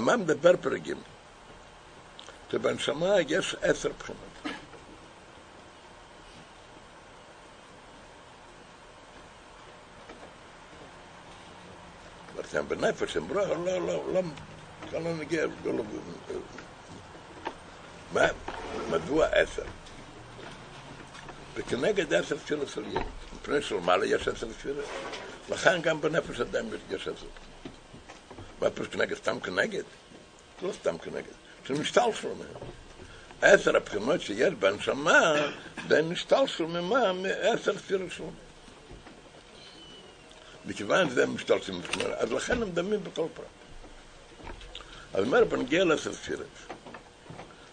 מה מדבר פרגים? שבנשמה יש עשר בחינות. אמרתי, בנפש הם לא, לא, לא, לא, כאן לא נגיע, לא, לא, מה, מדוע עשר? וכנגד עשר תפילות של ילד, מפני שלמעלה יש עשר תפילות. לכן גם בנפש אדם יש עשר. מה פירוש כנגד? סתם כנגד? לא סתם כנגד, זה משתלשל מהם. עשר הבחינות שיש בנשמה, זה משתלשל ממה? מעשר שלו. מכיוון שזה משתלשל מבחינות, אז לכן הם דמים בכל פרט. אז אומר, בנגיע לעשר תפילות,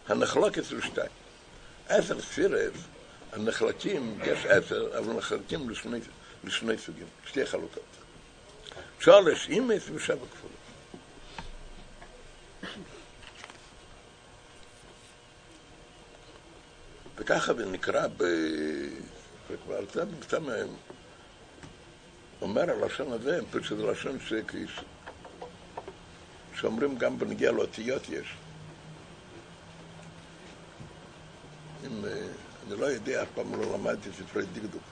הנחלוקת זה שתיים. עשר תפילות, הנחלקים, יש עשר, אבל נחלקים לשני, לשני סוגים, שתי חלוקות. שורש אימס ושבע כפולות. וככה זה נקרא. וכבר קצת מהם אומר הלשון הזה, פשוט לשון שכיש, שאומרים גם בנגיע לאותיות יש. אם, אני לא יודע, אף פעם לא למדתי ספרי דקדוק.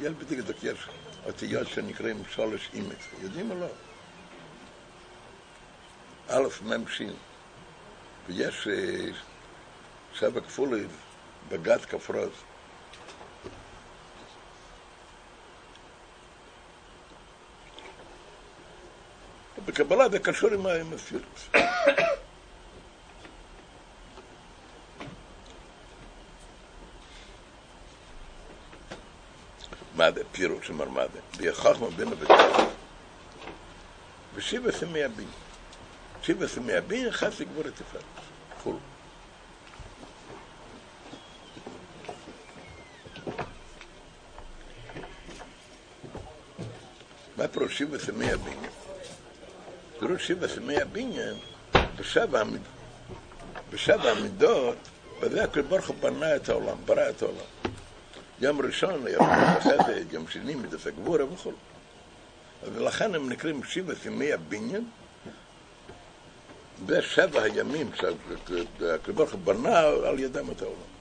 יש בדקדוק, יש אותיות שנקראים שולש אימץ. יודעים או לא? א', מ', ש', ויש שבע כפולים בגת כפרוז. בקבלה זה קשור עם הספירות. מה זה פירוש, אמר מה זה? ביחכמה בין הבדל. ושיבה סמי הבין. שיבה סמי הבין, חס לגבור את תפארת. כולו. מה פירוש שיבה סמי הבניין? פירוש שיבה סמי הבניין, בשבע המידות, בזה הקדוש ברוך הוא בנה את העולם, ברא את העולם. יום ראשון, יום חסד, יום שני, מידס הגבורה וכו'. ולכן הם נקראים שבע ימי הבניין, בשבע הימים שהקדוש בנה על ידם את העולם.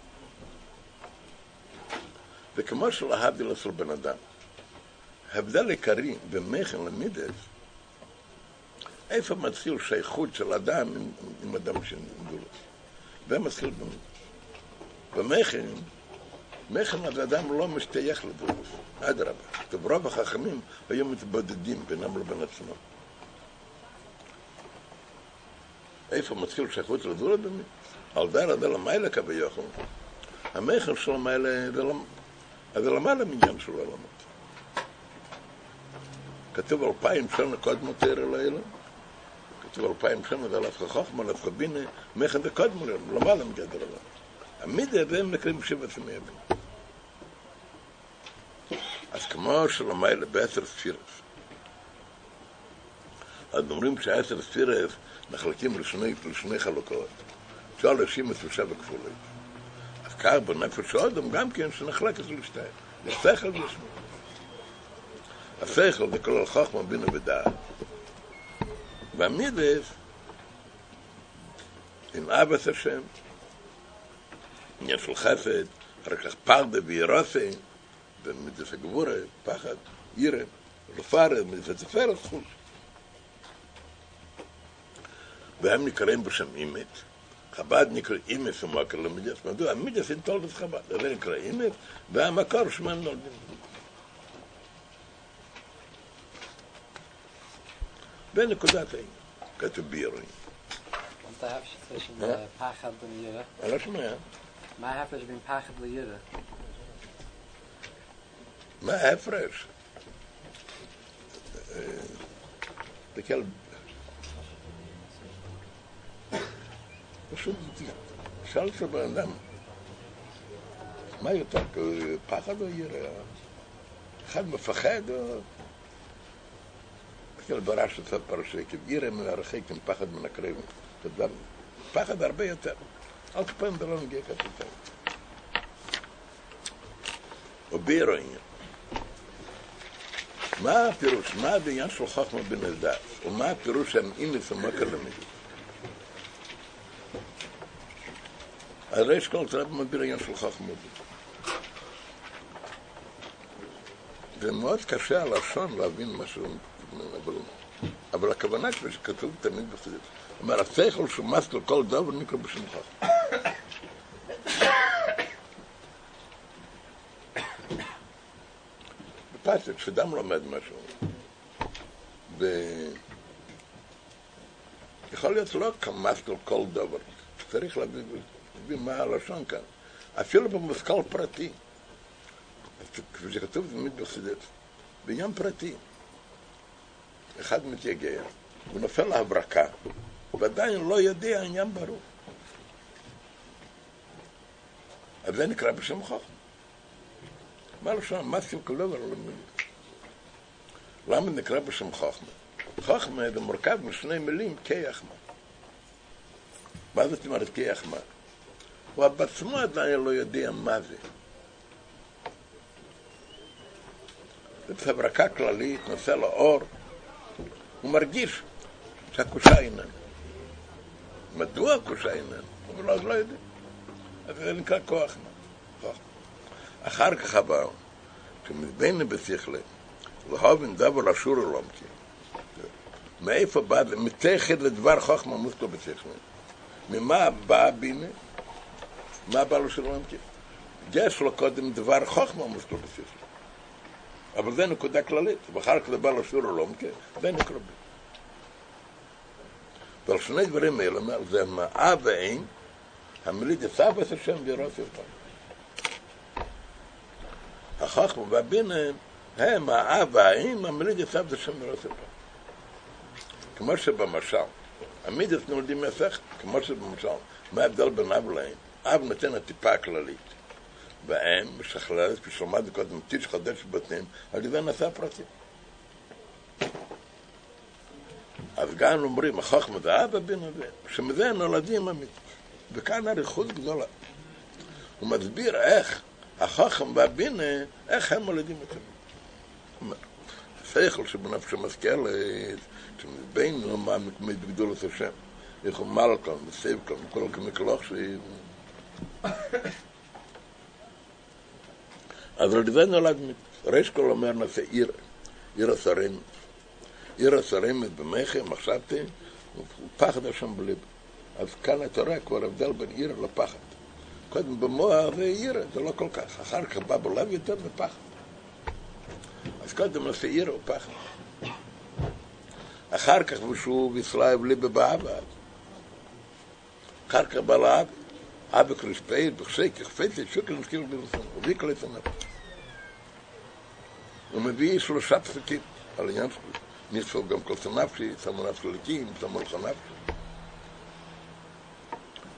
וכמו שלהבדיל אצל בן אדם, הבדל עיקרי במכן למידס, איפה מתחיל שייכות של אדם עם, עם אדם שנגדולו? ומתחיל במכן, מכן אז אדם לא משתייך לדולוס, אדרבה. רוב החכמים היו מתבודדים בינם לבין עצמם. איפה מתחיל שייכות לדולוס? על דר עד למעלה כביכול. המכן של המעלה זה למעלה מעניין של העולמות. כתוב אלפיים שנה קודמו תרא לילה, כתוב אלפיים שנה אלף חכמה, אלף חבינה, מכן זה קודמו למעלה מגדר עולם. המידה זה הם נקראים שבע סמי ימים. אז כמו שלמעלה בעשר ספירס, אז אומרים שעשר ספירס נחלקים לשני, לשני חלוקות, להאשים את שבע כפולים. אז כך בנפש האדם גם כן שנחלקת לשתיים, לשכל ולשמאל. השכל זה כולל חוכמה, בינה ודעת. והמידס, עם אבס השם, עניין של חסד, אחר כך פרדה וירוסי, ומידס הגבורה, פחד, ירא, רפארה, מידס התפארת, חוש. והם נקראים בשם אימת. חב"ד נקרא אימס ומקר למידס. מדוע? המידס אין תולדות חב"ד. זה נקרא אימס, והמקור שמם נולדים. בנקודת העניין, כתוב ביורים. מה ההפרש בין פחד לירא? אני לא שומע. מה ההפרש בין פחד לירא? מה ההפרש? תקל... פשוט שאל את הבן אדם, מה יותר, פחד או ירא? אחד מפחד או... תסתכל ברש את הפרשה, כי ירא מן הרחק עם פחד מן הקרב. פחד הרבה יותר. אל תפעם זה לא מגיע כפתר. או בירו עניין. מה הפירוש? מה העניין של חוכמה בן אלדד? ומה הפירוש שהם אימס ומקר למידס? הרי כל זה מסביר עניין של חכמות. זה מאוד קשה הלשון להבין משהו, אבל, אבל הכוונה כפי שכתוב תמיד בחסידות. אומר, השכל שהוא מסתר כל דבר נקרא בשם חכם. בפשט, כשאדם לומד משהו, ו... יכול להיות לא כמסתר כל דבר, צריך להבין מה הלשון כאן. אפילו במושכל פרטי. כפי שכתוב תמיד בחסידות, בעניין פרטי. אחד מתייגע, הוא נופל להברקה, ועדיין לא יודע עניין ברור. אז זה נקרא בשם חוכמה. מה לשון? מה סיום דבר למה נקרא בשם חוכמה? חוכמה זה מורכב משני מילים כיחמה. מה זאת אומרת כיחמה? הוא בעצמו עדיין לא יודע מה זה. זה הברקה כללית, נושא לו אור, הוא מרגיש שהקושה איננה. מדוע הקושה איננה? הוא אז לא יודע. אז זה נקרא כוח. כוח. אחר כך הבא, כשמבינו בשכלה, להובין דבר אשור אלומקי. מאיפה בא, מתכת לדבר חוכמה מוסקו בשכלה. ממה בא בינה? מה בא לו של אלומקי? יש לו קודם דבר חוכמה מוסקו בשכלה. אבל זה נקודה כללית, ואחר כך זה בא לשור אלומקה, זה נקרא בי. ועל שני דברים האלה, זה מאה ואין, המליד יצב את השם וירוס אותם. החוכמה והבינה הם האב והאם, המליד יצב את השם וירוס אותם. כמו שבמשל, המידס נולדים מהשכל, כמו שבמשל, מה ההבדל בין אב לאם? אב נותן הטיפה הכללית. והאם משכללת, קודם, טיש חדש בבתים, על ידי נעשה פרטים. אז גם אומרים, החוכמה זה אבא בן אבי, שמזה נולדים המצוות. וכאן אריכות גדולה. הוא מסביר איך החוכם והבינה, איך הם מולדים את זה. השכל שבנפשו משכלת, שבינו מה מתמיד בגדולת השם. איך הוא מלכון, וסייב כאן, וכל כמקלוח שהיא... אז זה נולד ריש כל אומר נעשה עיר, עיר השרים. עיר השרים במחם, מחשבתי, ופחד השם בליב. אז כאן אתה רואה כבר הבדל בין עיר לפחד. קודם במוח זה עיר, זה לא כל כך. אחר כך בא בלב יותר ופחד. אז קודם נעשה עיר ופחד. אחר כך ושוב ישראל ליבה באבא. אחר כך בא לאבא. אבא קריספייל, בחשק, יחפצת, שוקל נזכיר בלסון, וביקל את הנפש. הוא מביא שלושה פסקים על עניין שלו. ניסו גם כל סנפשי, שמו נפש לקים, שמו לך נפש.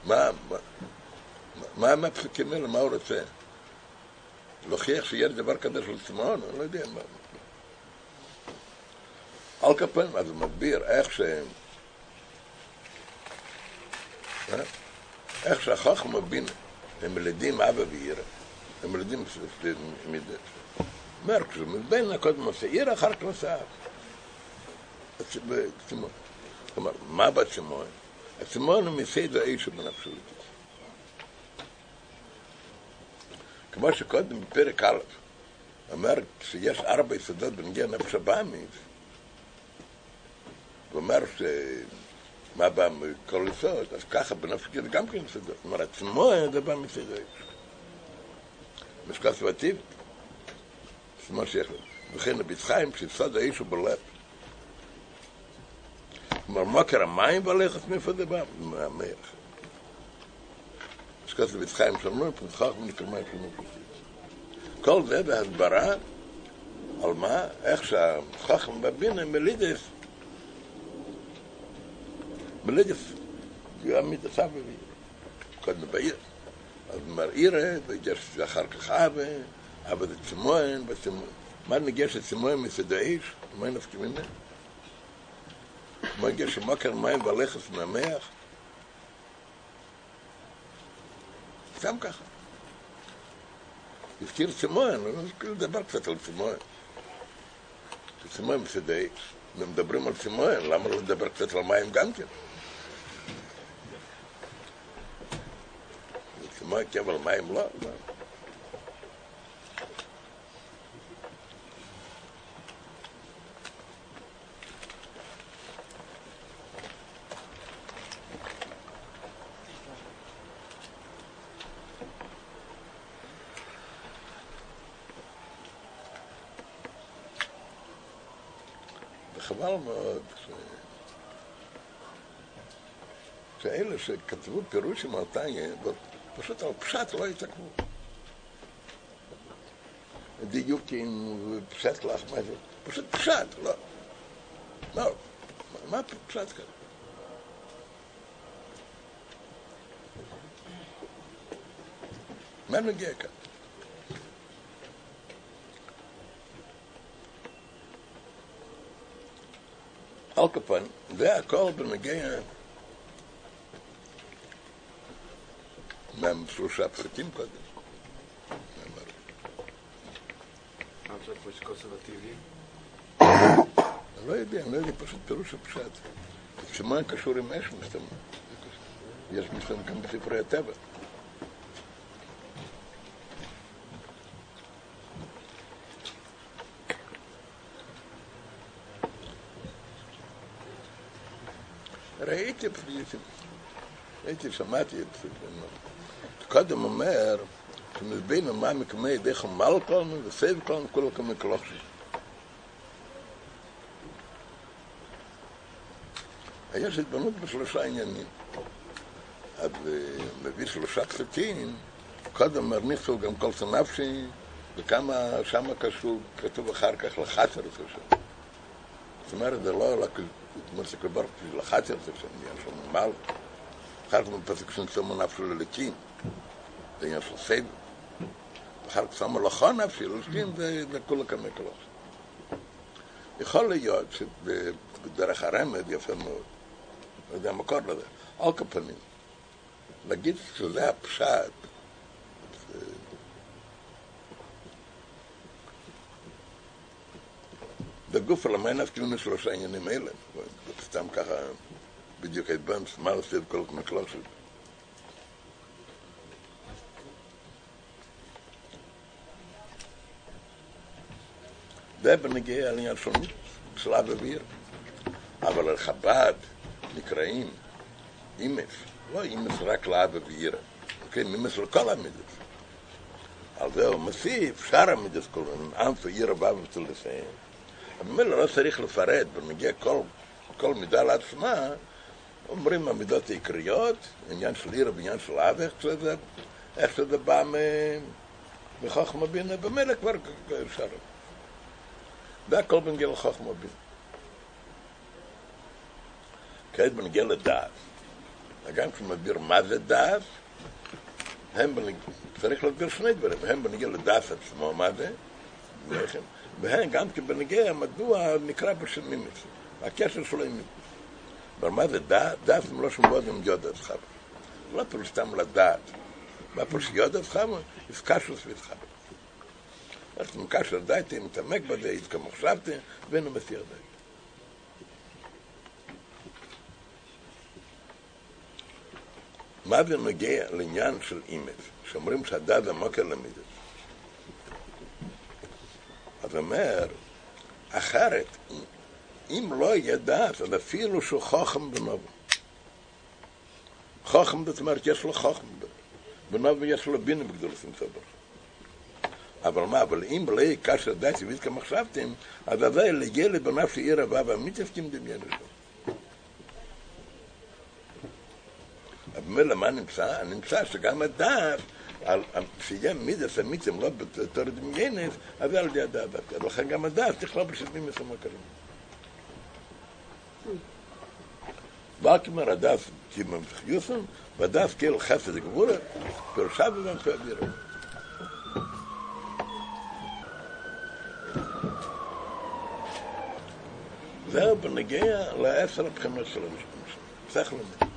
מה, מה, מה הפסוקים האלה, מה הוא רוצה? להוכיח שיש דבר כזה של צמאון? אני לא יודע מה. על כפיים, אז הוא מסביר איך ש... איך שהחוכמה בינה, הם מלידים אבא ועירה, הם מלידים מידה. אומר, כשמבין הקודם עושה עיר, אחר כך עושה אב. כלומר, מה בצמאון? הצמאון הוא מסדר האיש שבנפשו. כמו שקודם בפרק א', אומר שיש ארבע יסודות בנגיע נפש הבאמית, הוא אומר ש... מה בא מכל יסוד, אז ככה בנפש זה גם כן. זאת אומרת, עצמו זה בא מסדר. משקע סבטיבית. אומרת שיש לו. וכן רבי חיים, שיסוד האיש הוא בלב. כלומר, מוקר המים והלכת מאיפה זה בא? אז כתוב רבי חיים שאומרים, פתחך ונקרא מים שלנו כל זה בהסברה על מה, איך שהחכם בבינה מלידס, מלידס, יעמיד הסבא קודם בעיר. אז אומר עירה, ויש אחר כך אבא, אבא זה צמואן, מה נגיע שצמואן מסד האיש? מה נפקי ממנו? מה נגיע שמוקר מים והלכס מהמח? סתם ככה. אני כאילו לדבר קצת על צמואן. צמואן מסד האיש. ומדברים על צמואן, למה לא לדבר קצת על מים גם כן? מה כן, אבל מים לא? לא. וחבל מאוד ש... שאלה שכתבו פשוט על פשט לא יתעכבו. דיוקים ופשט לך, מה זה? פשוט פשט, לא. לא, מה פשט כזה? מה נגיע כאן? על כפן, זה הכל בנגיע מהשלושה פסקים קודם. עכשיו פה יש קונסרבטיבים. אני לא יודע, אני לא יודע פשוט פירוש הפשט. שמה קשור עם אש מסתמן? יש מסתמן גם בספרי הטבע. ראיתי, הייתי, שמעתי את זה. קודם אומר, שמבין מה מקמי דרך מלכון וסייב כלון כל כמי כלוכשי. יש התבנות בשלושה עניינים. אז מביא שלושה פסקים, קודם נכתוב גם כל סנפשי, וכמה שמה קשור, כתוב אחר כך לחצר את השם. זאת אומרת, זה לא רק, כמו שכבר לחצר את השם, עניין של מל. אחר כך בפסק שנצאו נפשו ללקים, זה עניין של סדר. אחר כך שמו לכו נפשי, ללקים זה כולה כמה כלוך. יכול להיות שבדרך הרמד יפה מאוד, לא יודע מקור לזה, על כפנים, להגיד שזה הפשט, בגוף הלמי נפקינו שלושה עניינים אלה, סתם ככה בדיוק הדבנס, מה עושה כל מקלושת. זה בנגיע לעניין של שלב אוויר. אבל חב"ד נקראים אימס, לא אימס רק לאב אוויר, כן, אימס לכל המידס. על זה הוא מוסיף, שאר המידס כולן, אנפו עיר הבא ותלסיים. ממילא לא צריך לפרט, בנגיע כל מידה לעצמה, אומרים המידות העיקריות, עניין של עיר ועניין של אב, איך שזה, איך שזה בא מחוכמה בינה, במילא כבר אפשר. והכל בנגיע לחוכמה בינה. כעת בנגיע לדעת. גם כשמסביר מה זה דעת, הם בנגיע, צריך להסביר שני דברים, הם בנגיע לדעת עצמו מה זה, והם גם כן בנגיע מדוע נקרא בשם מימיס, הקשר שלו עם מימיס. אבל מה זה דעת? דעת זה מלושן מאוד עם יודעת חבר. לא פירוש סתם לדעת. מה פירוש יודעת חבר? איסקשוס ואיסחבר. אז מקשר דייתי, מתעמק בזה, כמו חשבתי, ואינו מסיר דייתי. מה זה מגיע לעניין של אימץ, שאומרים שהדעת זה מוקר למידס. אז אומר, אחרת, אם לא יהיה דעת, אז אפילו שהוא חוכם בנובו. חוכם זאת אומרת, יש לו חוכם. בנובו יש לו בינה בגדולסים סבר. אבל מה, אבל אם לא יהיה כאשר דעת יביד כמחשבתם, אז זה ילד בנפש עיר הבא והמיתפקים דמיין זה. ממילא מה נמצא? נמצא שגם הדעת, שיהיה מידס המיצם לא בתור דמיינס, אז על ידי הדעת. לכן גם הדעת תכלול בשבעים מסוים אחרים. רק אומר הדעת כממחיוסם, והדעת כאילו חסד גבורה, פירושה במנפי אווירה. זהו בנגיע לעשר הבחינות של המשפט. צריך לומר.